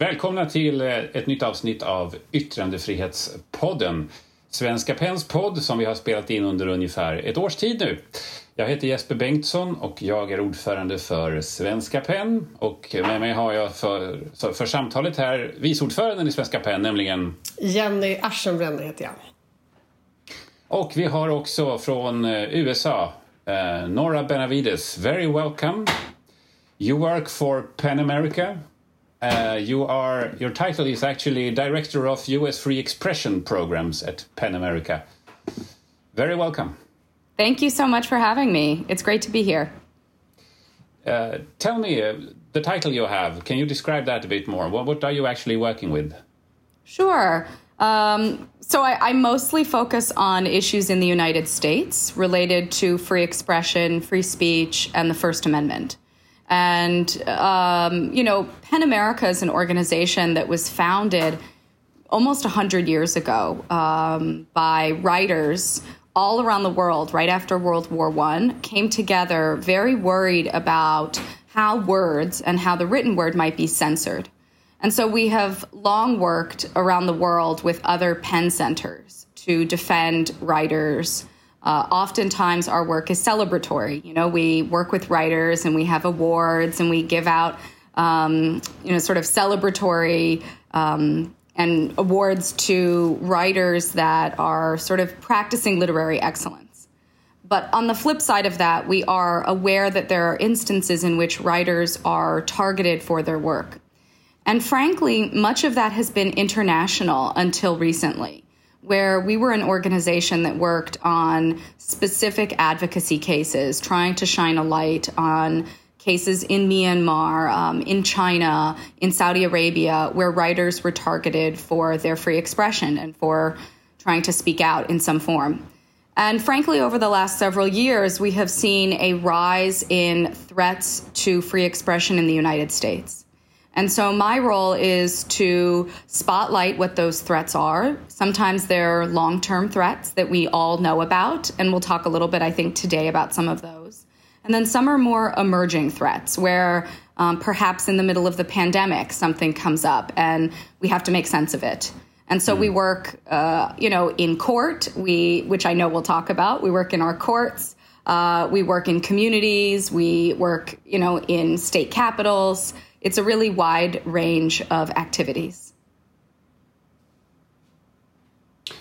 Välkomna till eh, ett nytt avsnitt av Yttrandefrihetspodden. Svenska Pens podd som vi har spelat in under ungefär ett års tid nu. Jag heter Jesper Bengtsson och jag är ordförande för Svenska PEN. Och med mig har jag för, för samtalet här vice ordföranden i Svenska PEN, nämligen Jenny Aschenbrenner heter jag. Och vi har också från eh, USA uh, Nora Benavides. Very welcome. You work for PEN America. Uh, you are your title is actually director of U.S. Free Expression programs at PEN America. Very welcome. Thank you so much for having me. It's great to be here. Uh, tell me uh, the title you have. Can you describe that a bit more? What, what are you actually working with? Sure. Um, so I, I, mostly focus on issues in the United States related to free expression, free speech, and the First Amendment. And, um, you know, PEN America is an organization that was founded almost 100 years ago um, by writers all around the world right after World War I came together very worried about how words and how the written word might be censored. And so we have long worked around the world with other pen centers to defend writers. Uh, oftentimes, our work is celebratory. You know, we work with writers and we have awards and we give out, um, you know, sort of celebratory um, and awards to writers that are sort of practicing literary excellence. But on the flip side of that, we are aware that there are instances in which writers are targeted for their work. And frankly, much of that has been international until recently, where we were an organization that worked on specific advocacy cases, trying to shine a light on cases in Myanmar, um, in China, in Saudi Arabia, where writers were targeted for their free expression and for trying to speak out in some form. And frankly, over the last several years, we have seen a rise in threats to free expression in the United States. And so my role is to spotlight what those threats are. Sometimes they're long term threats that we all know about, and we'll talk a little bit, I think, today about some of those. And then some are more emerging threats where um, perhaps in the middle of the pandemic something comes up and we have to make sense of it. And so mm. we hmm. work, uh, you know, in court, we, which I know we'll talk about. We work in our courts. Uh, we work in communities. We work, you know, in state capitals. It's a really wide range of activities.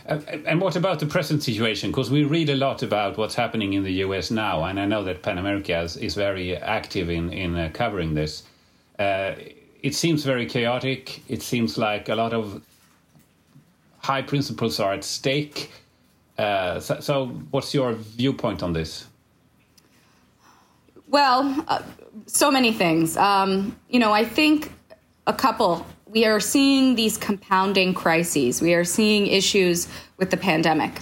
and what about the present situation? Because we read a lot about what's happening in the US now, and I know that PEN America is, is very active in, in uh, covering this. Uh, it seems very chaotic. It seems like a lot of high principles are at stake. Uh, so, so, what's your viewpoint on this? Well, uh, so many things. Um, you know, I think a couple we are seeing these compounding crises. We are seeing issues with the pandemic.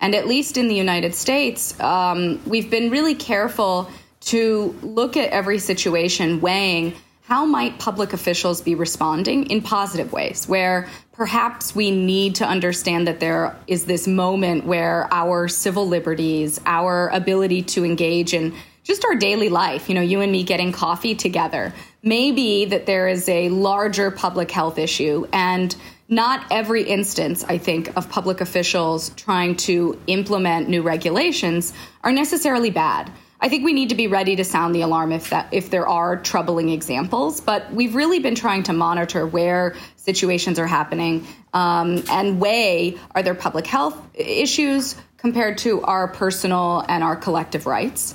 And at least in the United States, um, we've been really careful to look at every situation, weighing how might public officials be responding in positive ways, where perhaps we need to understand that there is this moment where our civil liberties, our ability to engage in just our daily life, you know, you and me getting coffee together, maybe that there is a larger public health issue and not every instance, I think, of public officials trying to implement new regulations are necessarily bad. I think we need to be ready to sound the alarm if that if there are troubling examples. But we've really been trying to monitor where situations are happening um, and weigh are there public health issues compared to our personal and our collective rights.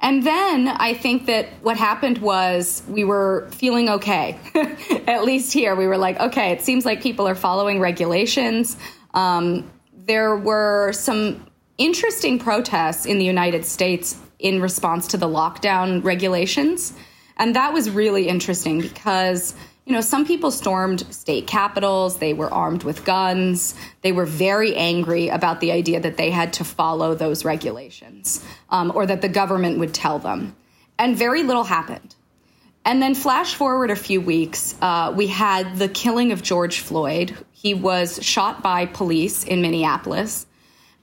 And then I think that what happened was we were feeling okay. At least here, we were like, okay, it seems like people are following regulations. Um, there were some interesting protests in the United States in response to the lockdown regulations. And that was really interesting because you know, some people stormed state capitals, they were armed with guns, they were very angry about the idea that they had to follow those regulations um, or that the government would tell them. And very little happened. And then, flash forward a few weeks, uh, we had the killing of George Floyd. He was shot by police in Minneapolis.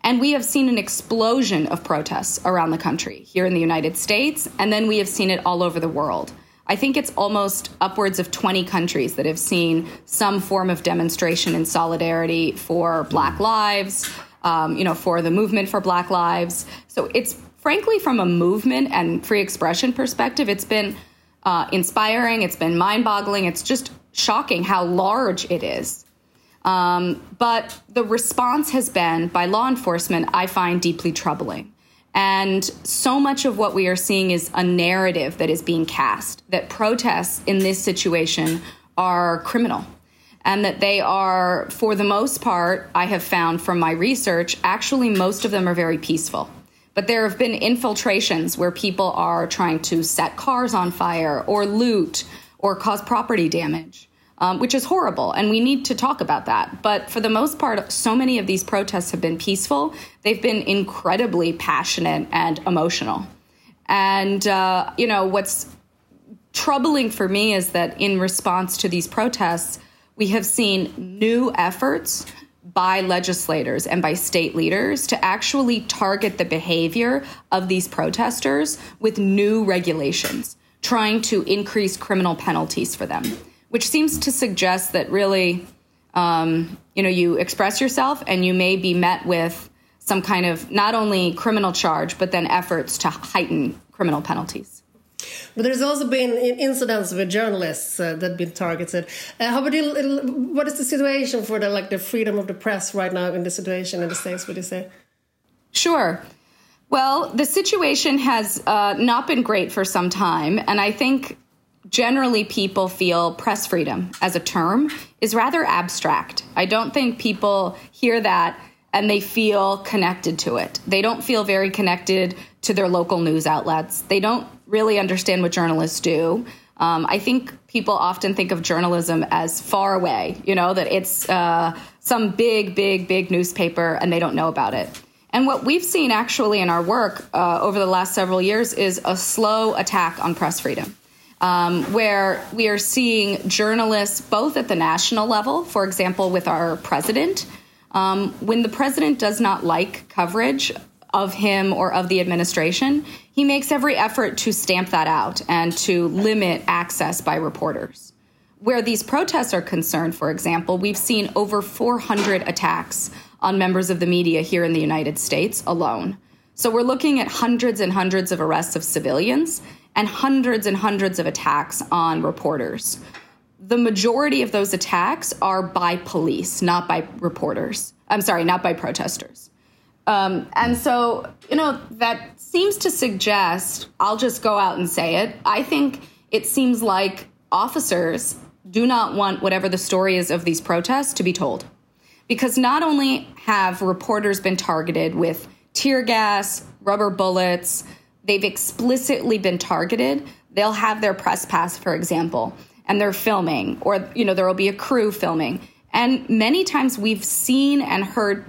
And we have seen an explosion of protests around the country, here in the United States, and then we have seen it all over the world. I think it's almost upwards of 20 countries that have seen some form of demonstration in solidarity for Black lives, um, you know, for the movement for Black lives. So it's frankly, from a movement and free expression perspective, it's been uh, inspiring. It's been mind boggling. It's just shocking how large it is. Um, but the response has been by law enforcement, I find deeply troubling. And so much of what we are seeing is a narrative that is being cast that protests in this situation are criminal. And that they are, for the most part, I have found from my research, actually, most of them are very peaceful. But there have been infiltrations where people are trying to set cars on fire or loot or cause property damage, um, which is horrible. And we need to talk about that. But for the most part, so many of these protests have been peaceful. They've been incredibly passionate and emotional. And, uh, you know, what's troubling for me is that in response to these protests, we have seen new efforts by legislators and by state leaders to actually target the behavior of these protesters with new regulations, trying to increase criminal penalties for them, which seems to suggest that really, um, you know, you express yourself and you may be met with some kind of not only criminal charge, but then efforts to heighten criminal penalties. But there's also been incidents with journalists uh, that have been targeted. Uh, how would you, what is the situation for the like the freedom of the press right now in the situation in the states? Would you say? Sure. Well, the situation has uh, not been great for some time, and I think generally people feel press freedom as a term is rather abstract. I don't think people hear that and they feel connected to it. They don't feel very connected to their local news outlets. They don't really understand what journalists do. Um, I think people often think of journalism as far away, you know, that it's uh, some big, big, big newspaper and they don't know about it. And what we've seen actually in our work uh, over the last several years is a slow attack on press freedom. Um, where we are seeing journalists both at the national level, for example, with our president. Um, when the president does not like coverage of him or of the administration, he makes every effort to stamp that out and to limit access by reporters. Where these protests are concerned, for example, we've seen over 400 attacks on members of the media here in the United States alone. So we're looking at hundreds and hundreds of arrests of civilians and hundreds and hundreds of attacks on reporters. The majority of those attacks are by police, not by reporters. I'm sorry, not by protesters. Um, and so, you know, that seems to suggest, I'll just go out and say it. I think it seems like officers do not want whatever the story is of these protests to be told. Because not only have reporters been targeted with tear gas, rubber bullets, they've explicitly been targeted. They'll have their press pass, for example, and they're filming, or, you know, there will be a crew filming. And many times we've seen and heard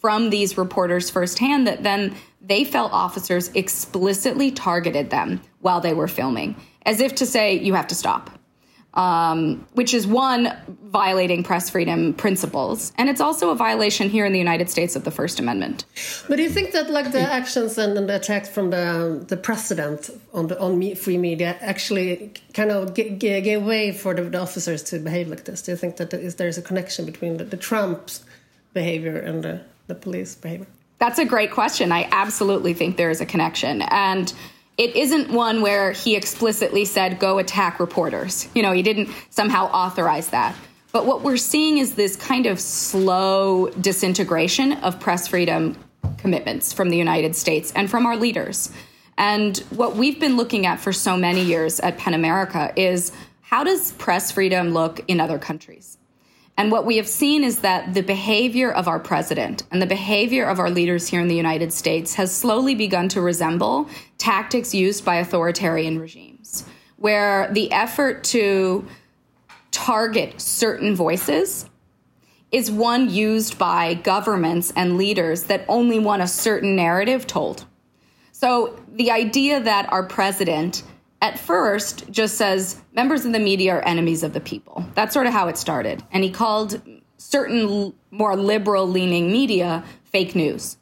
from these reporters firsthand that then they felt officers explicitly targeted them while they were filming, as if to say, you have to stop. Um, which is one violating press freedom principles, and it's also a violation here in the United States of the First Amendment. But do you think that, like the actions and, the attacks from the the president on the on free media, actually kind of gave way for the, the, officers to behave like this? Do you think that there is, there's a connection between the, the Trump's behavior and the the police behavior? That's a great question. I absolutely think there is a connection. And it isn't one where he explicitly said, go attack reporters. You know, he didn't somehow authorize that. But what we're seeing is this kind of slow disintegration of press freedom commitments from the United States and from our leaders. And what we've been looking at for so many years at PEN America is how does press freedom look in other countries? And what we have seen is that the behavior of our president and the behavior of our leaders here in the United States has slowly begun to resemble tactics used by authoritarian regimes, where the effort to target certain voices is one used by governments and leaders that only want a certain narrative told. So the idea that our president at first just says members of the media are enemies of the people. That's sort of how it started. And he called certain more liberal leaning media fake news.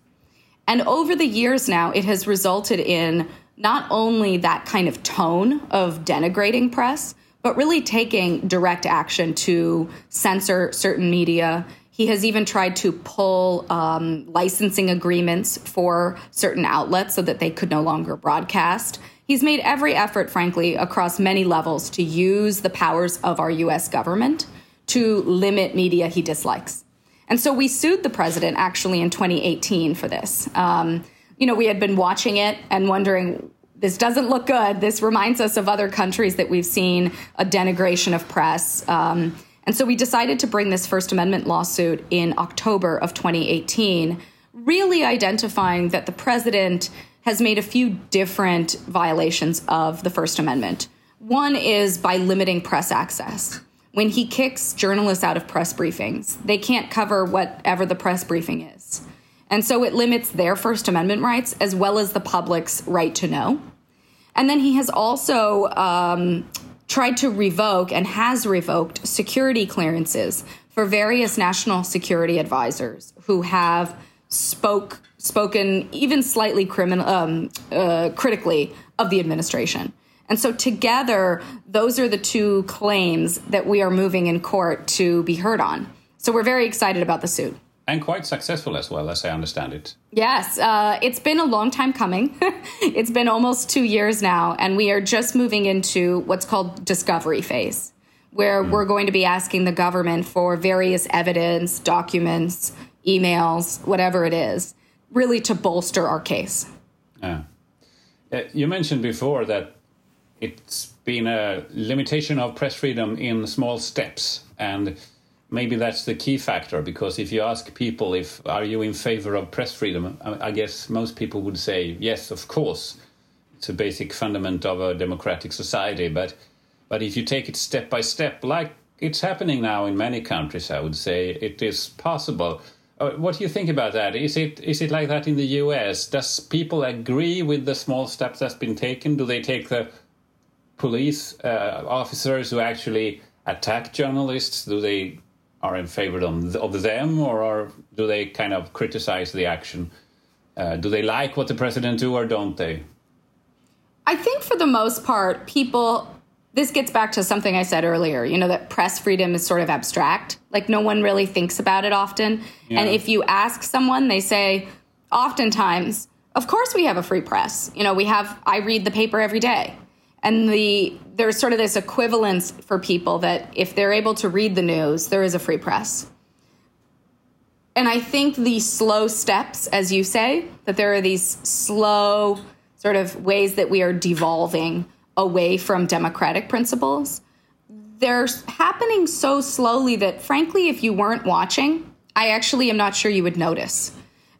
And over the years now, it has resulted in not only that kind of tone of denigrating press, but really taking direct action to censor certain media. He has even tried to pull um, licensing agreements for certain outlets so that they could no longer broadcast. He's made every effort, frankly, across many levels to use the powers of our US government to limit media he dislikes. And so we sued the president actually in 2018 for this. Um, you know, we had been watching it and wondering, this doesn't look good. This reminds us of other countries that we've seen a denigration of press. Um, and so we decided to bring this First Amendment lawsuit in October of 2018, really identifying that the president has made a few different violations of the First Amendment. One is by limiting press access. When he kicks journalists out of press briefings, they can't cover whatever the press briefing is. And so it limits their First Amendment rights as well as the public's right to know. And then he has also um, tried to revoke and has revoked security clearances for various national security advisors who have spoke spoken even slightly criminal um, uh, critically of the administration. And so together, those are the two claims that we are moving in court to be heard on. So we're very excited about the suit. And quite successful as well, as I understand it. Yes, uh, it's been a long time coming. it's been almost two years now, and we are just moving into what's called discovery phase, where mm. we're going to be asking the government for various evidence, documents, emails, whatever it is, really to bolster our case. Yeah. Uh, you mentioned before that it's been a limitation of press freedom in small steps and maybe that's the key factor because if you ask people if are you in favor of press freedom i guess most people would say yes of course it's a basic fundament of a democratic society but but if you take it step by step like it's happening now in many countries i would say it is possible what do you think about that is it is it like that in the us does people agree with the small steps that's been taken do they take the police uh, officers who actually attack journalists? Do they are in favor of them, or are, do they kind of criticize the action? Uh, do they like what the president do, or don't they? I think for the most part, people. This gets back to something I said earlier. You know that press freedom is sort of abstract. Like no one really thinks about it often. Yeah. And if you ask someone, they say, oftentimes, of course we have a free press. You know, we have. I read the paper every day and the there's sort of this equivalence for people that if they're able to read the news, there is a free press. And I think the slow steps, as you say, that there are these slow sort of ways that we are devolving away from democratic principles. They're happening so slowly that, frankly, if you weren't watching, I actually am not sure you would notice.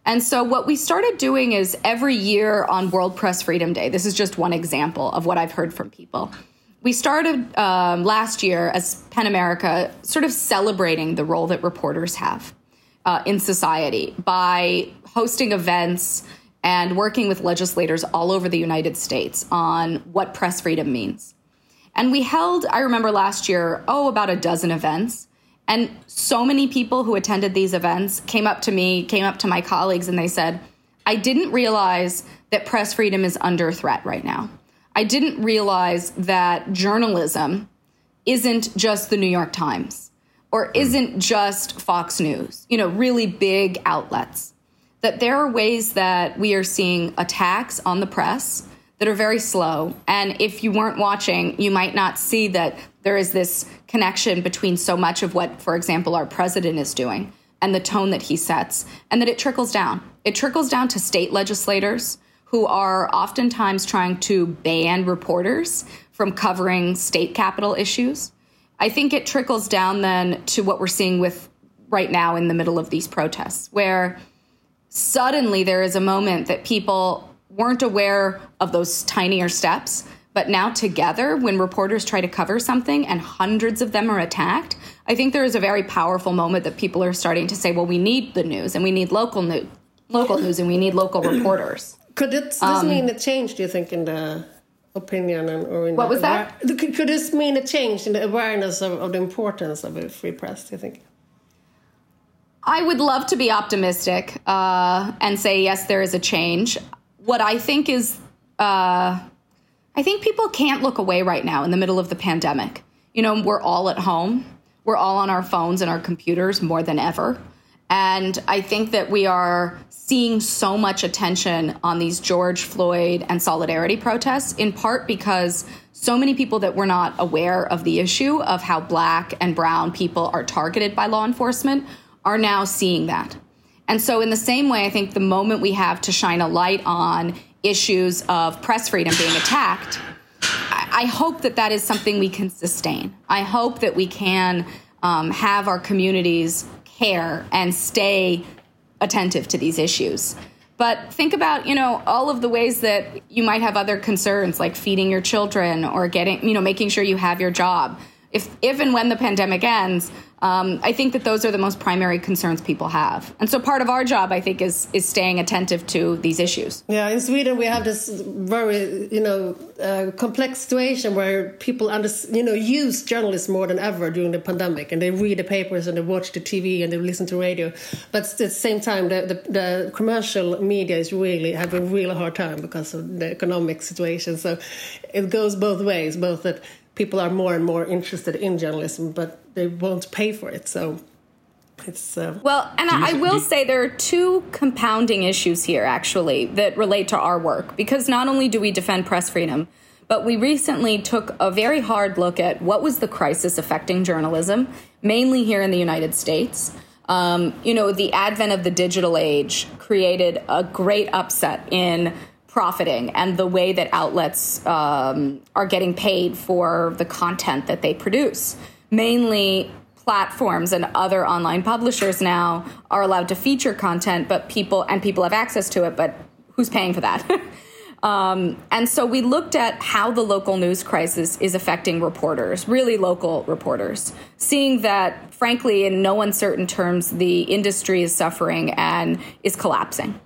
And so, what we started doing is every year on World Press Freedom Day, this is just one example of what I've heard from people. We started um, last year as PEN America sort of celebrating the role that reporters have uh, in society by hosting events and working with legislators all over the United States on what press freedom means. And we held, I remember last year, oh, about a dozen events. And so many people who attended these events came up to me, came up to my colleagues, and they said, I didn't realize that press freedom is under threat right now. I didn't realize that journalism isn't just the New York Times or hmm. isn't just Fox News, you know, really big outlets. That there are ways that we are seeing attacks on the press that are very slow. And if you weren't watching, you might not see that there is this connection between so much of what, for example, our president is doing and the tone that he sets, and that it trickles down. It trickles down to state legislators who are oftentimes trying to ban reporters from covering state capital issues. I think it trickles down then to what we're seeing with right now in the middle of these protests, where suddenly there is a moment that people weren't aware of those tinier steps. But now, together, when reporters try to cover something and hundreds of them are attacked, I think there is a very powerful moment that people are starting to say, well, we need the news and we need local news, local news and we need local reporters. Could it, this um, mean a change, do you think, in the opinion and or in what was that? Could, could, this mean a change in the awareness of, of the importance of a free press, do you think? I would love to be optimistic uh, and say, yes, there is a change what I think is uh, I think people can't look away right now in the middle of the pandemic. You know, we're all at home, we're all on our phones and our computers more than ever. And I think that we are seeing so much attention on these George Floyd and solidarity protests, in part because so many people that were not aware of the issue of how black and brown people are targeted by law enforcement are now seeing that. And so, in the same way, I think the moment we have to shine a light on issues of press freedom being attacked, I, hope that that is something we can sustain. I hope that we can um, have our communities care and stay attentive to these issues. But think about, you know, all of the ways that you might have other concerns like feeding your children or getting, you know, making sure you have your job. If if and when the pandemic ends, um, I think that those are the most primary concerns people have, and so part of our job, I think, is is staying attentive to these issues. Yeah, in Sweden we have this very you know uh, complex situation where people under, you know use journalists more than ever during the pandemic, and they read the papers and they watch the TV and they listen to radio, but at the same time the, the, the commercial media is really having a really hard time because of the economic situation. So it goes both ways, both that people are more and more interested in journalism, but they won't pay for it. So it's uh, well, and I, I will say there are two compounding issues here actually that relate to our work because not only do we defend press freedom, but we recently took a very hard look at what was the crisis affecting journalism, mainly here in the United States. Um, you know, the advent of the digital age created a great upset in profiting and the way that outlets um, are getting paid for the content that they produce. Mainly, platforms and other online publishers now are allowed to feature content, but people and people have access to it, but who's paying for that? um, and so we looked at how the local news crisis is affecting reporters, really local reporters, seeing that, frankly, in no uncertain terms, the industry is suffering and is collapsing.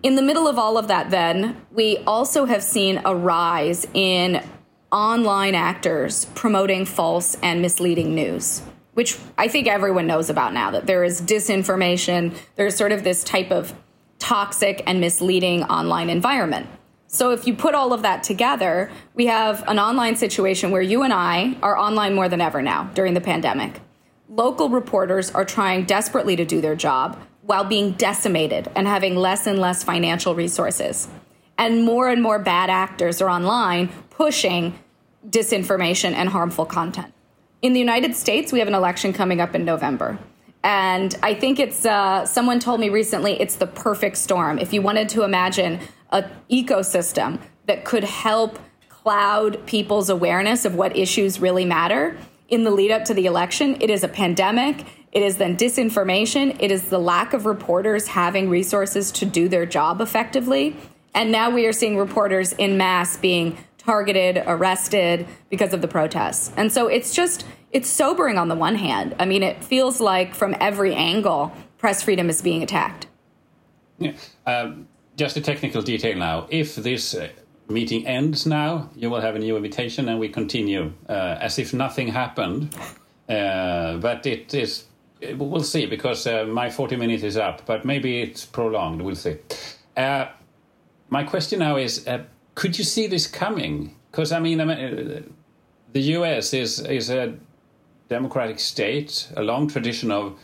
In the middle of all of that, then, we also have seen a rise in online actors promoting false and misleading news, which I think everyone knows about now that there is disinformation, there's sort of this type of toxic and misleading online environment. So, if you put all of that together, we have an online situation where you and I are online more than ever now during the pandemic. Local reporters are trying desperately to do their job while being decimated and having less and less financial resources. And more and more bad actors are online pushing disinformation and harmful content. In the United States, we have an election coming up in November. And I think it's, uh, someone told me recently, it's the perfect storm. If you wanted to imagine an ecosystem that could help cloud people's awareness of what issues really matter in the lead up to the election, it is a pandemic, it is then disinformation. It is the lack of reporters having resources to do their job effectively. And now we are seeing reporters in mass being targeted, arrested because of the protests. And so it's just, it's sobering on the one hand. I mean, it feels like from every angle, press freedom is being attacked. Yeah. Um, just a technical detail now. If this uh, meeting ends now, you will have a new invitation and we continue uh, as if nothing happened. Uh, but it is we'll see because uh, my 40 minutes is up, but maybe it's prolonged. We'll see. Uh, my question now is uh, could you see this coming? Because, I mean, uh, the US is, is a democratic state, a long tradition of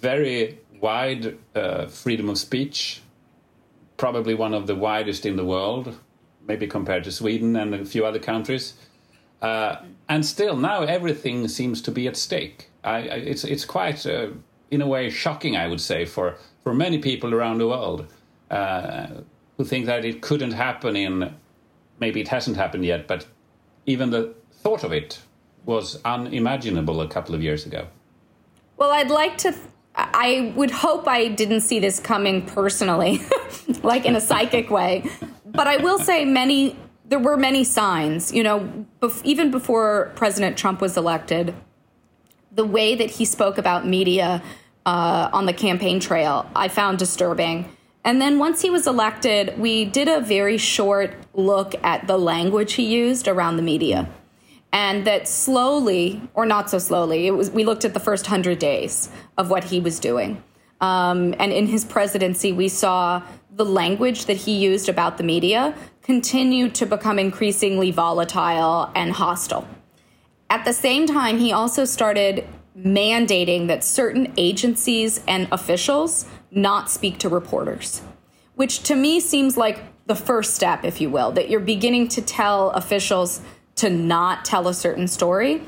very wide uh, freedom of speech, probably one of the widest in the world, maybe compared to Sweden and a few other countries. Uh, and still, now everything seems to be at stake. I, it's it's quite uh, in a way shocking, I would say, for for many people around the world uh, who think that it couldn't happen in maybe it hasn't happened yet, but even the thought of it was unimaginable a couple of years ago. Well, I'd like to. I would hope I didn't see this coming personally, like in a psychic way. But I will say many there were many signs. You know, bef- even before President Trump was elected, the way that he spoke about media uh, on the campaign trail, I found disturbing. And then once he was elected, we did a very short look at the language he used around the media. And that slowly, or not so slowly, it was, we looked at the first 100 days of what he was doing. Um, and in his presidency, we saw the language that he used about the media continued to become increasingly volatile and hostile. At the same time, he also started mandating that certain agencies and officials not speak to reporters, which to me seems like the first step, if you will, that you're beginning to tell officials to not tell a certain story.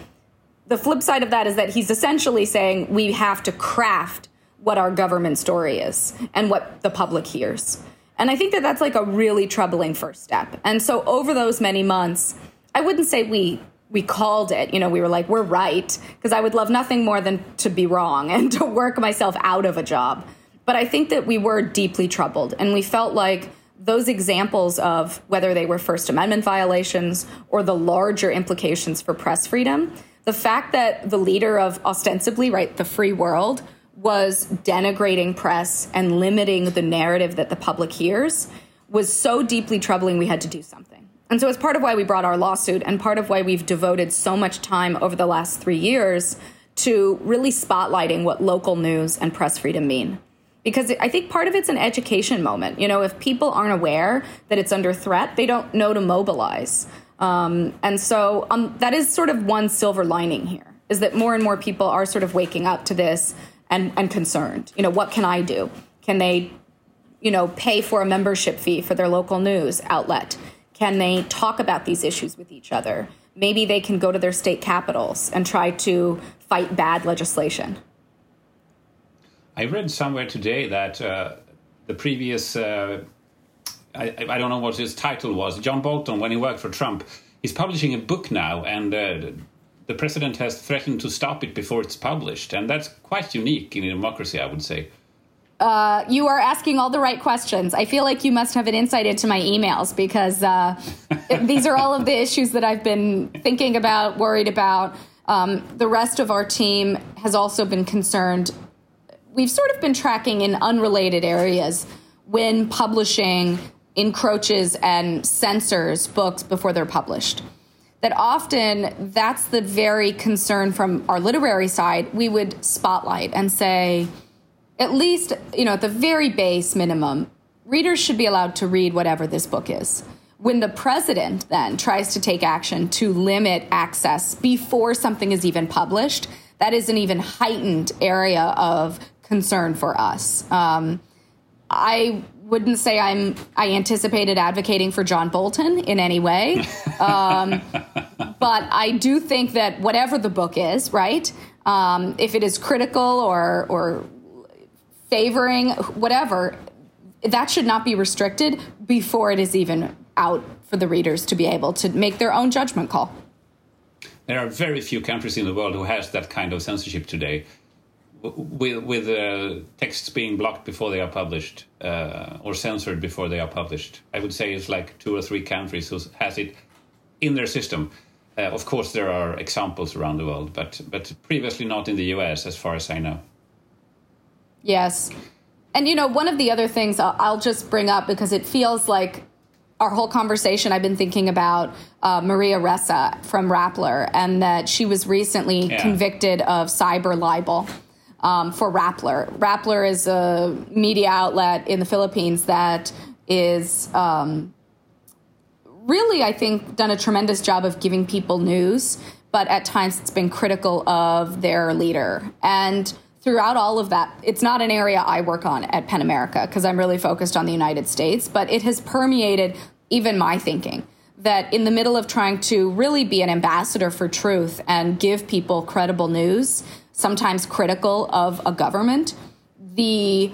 The flip side of that is that he's essentially saying we have to craft what our government story is and what the public hears. And I think that that's like a really troubling first step. And so over those many months, I wouldn't say we we called it, you know, we were like we're right because I would love nothing more than to be wrong and to work myself out of a job. But I think that we were deeply troubled and we felt like those examples of whether they were First Amendment violations or the larger implications for press freedom, the fact that the leader of ostensibly, right, the free world was denigrating press and limiting the narrative that the public hears was so deeply troubling we had to do something. And so it's part of why we brought our lawsuit and part of why we've devoted so much time over the last three years to really spotlighting what local news and press freedom mean because I think part of it's an education moment. You know, if people aren't aware that it's under threat, they don't know to mobilize. Um, and so um, that is sort of one silver lining here is that more and more people are sort of waking up to this and, and concerned. You know, what can I do? Can they, you know, pay for a membership fee for their local news outlet? Can they talk about these issues with each other? Maybe they can go to their state capitals and try to fight bad legislation. I read somewhere today that uh, the previous, uh, I, I, don't know what his title was, John Bolton, when he worked for Trump, he's publishing a book now, and uh, the president has threatened to stop it before it's published. And that's quite unique in a democracy, I would say. Uh, you are asking all the right questions. I feel like you must have an insight into my emails because uh, these are all of the issues that I've been thinking about, worried about. Um, the rest of our team has also been concerned we've sort of been tracking in unrelated areas when publishing encroaches and censors books before they're published. That often that's the very concern from our literary side. We would spotlight and say, at least, you know, at the very base minimum, readers should be allowed to read whatever this book is. When the president then tries to take action to limit access before something is even published, that is an even heightened area of concern for us. Um, I wouldn't say I'm I anticipated advocating for John Bolton in any way, um, but I do think that whatever the book is, right? Um, if it is critical or or favoring whatever, that should not be restricted before it is even out for the readers to be able to make their own judgment call. There are very few countries in the world who has that kind of censorship today with with uh, texts being blocked before they are published uh, or censored before they are published. I would say it's like two or three countries who has it in their system. Uh, of course, there are examples around the world, but but previously not in the U.S. as far as I know. Yes, and you know one of the other things I'll, I'll just bring up because it feels like our whole conversation, I've been thinking about uh, Maria Ressa from Rappler, and that she was recently yeah. convicted of cyber libel um, for Rappler. Rappler is a media outlet in the Philippines that is um, really, I think, done a tremendous job of giving people news, but at times it's been critical of their leader. And throughout all of that, it's not an area I work on at PEN America because I'm really focused on the United States, but it has permeated even my thinking that in the middle of trying to really be an ambassador for truth and give people credible news, sometimes critical of a government, the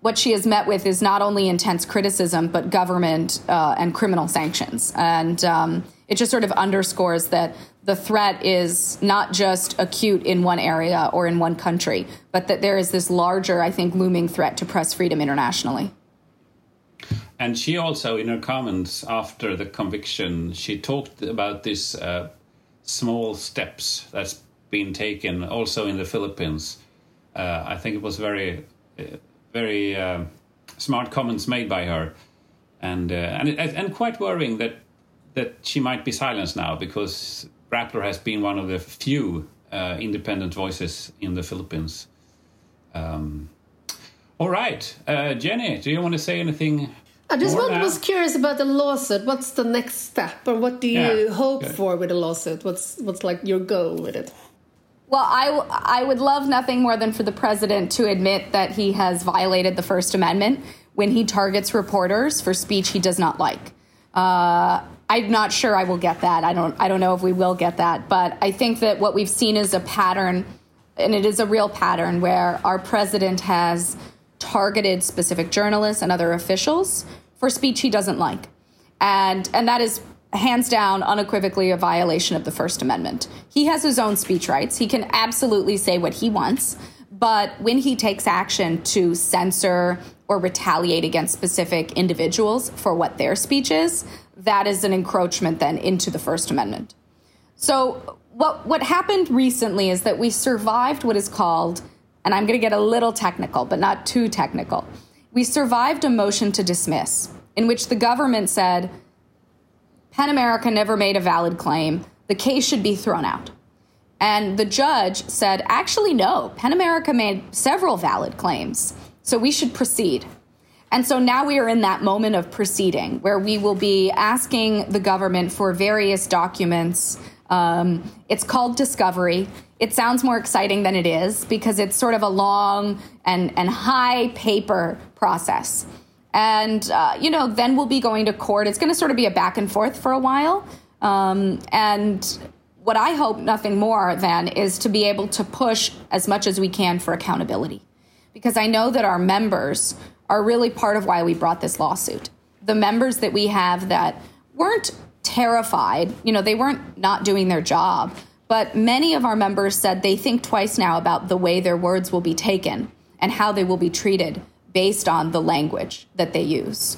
what she has met with is not only intense criticism, but government uh, and criminal sanctions. And um, it just sort of underscores that the threat is not just acute in one area or in one country, but that there is this larger, I think, looming threat to press freedom internationally. And she also, in her comments after the conviction, she talked about these uh, small steps that's been taken also in the Philippines. Uh, I think it was very, uh, very uh, smart comments made by her, and uh, and and quite worrying that that she might be silenced now because Rappler has been one of the few uh, independent voices in the Philippines. Um, all right, uh, Jenny, do you want to say anything I just was curious about the lawsuit. What's the next step, or what do you yeah, hope good. for with a lawsuit? What's what's like your goal with it? Well, I, I would love nothing more than for the president to admit that he has violated the First Amendment when he targets reporters for speech he does not like. Uh, I'm not sure I will get that. I don't. I don't know if we will get that. But I think that what we've seen is a pattern, and it is a real pattern where our president has targeted specific journalists and other officials for speech he doesn't like, and and that is hands down, unequivocally a violation of the First Amendment. He has his own speech rights. He can absolutely say what he wants. But when he takes action to censor or retaliate against specific individuals for what their speech is, that is an encroachment then into the First Amendment. So, what, what happened recently is that we survived what is called, and I'm going to get a little technical, but not too technical. We survived a motion to dismiss in which the government said, PEN America never made a valid claim. The case should be thrown out. And the judge said, actually, no, PEN America made several valid claims, so we should proceed. And so now we are in that moment of proceeding where we will be asking the government for various documents. Um, it's called discovery. It sounds more exciting than it is because it's sort of a long and, and high paper process. And, uh, you know, then we'll be going to court. It's going to sort of be a back and forth for a while. Um, and what I hope nothing more than is to be able to push as much as we can for accountability. Because I know that our members are really part of why we brought this lawsuit. The members that we have that weren't terrified, you know, they weren't not doing their job, but many of our members said they think twice now about the way their words will be taken and how they will be treated based on the language that they use.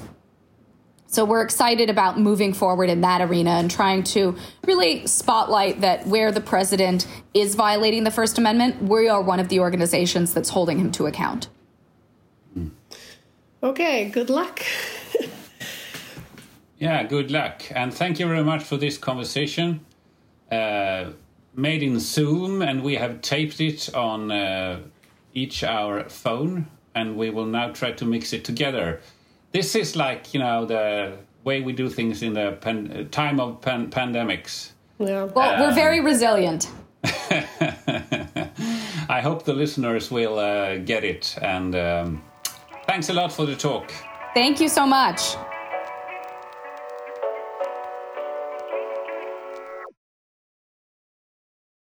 So we're excited about moving forward in that arena and trying to really spotlight that where the president is violating the First Amendment, we are one of the organizations that's holding him to account. Okay, good luck. yeah, good luck. And thank you very much for this conversation. Uh, made in Zoom, and we have taped it on uh, each our phone and we will now try to mix it together. This is like you know the way we do things in the pan- time of pan- pandemics. Yeah. Well, um, we're very resilient. I hope the listeners will uh, get it, and um, thanks a lot for the talk. Thank you so much.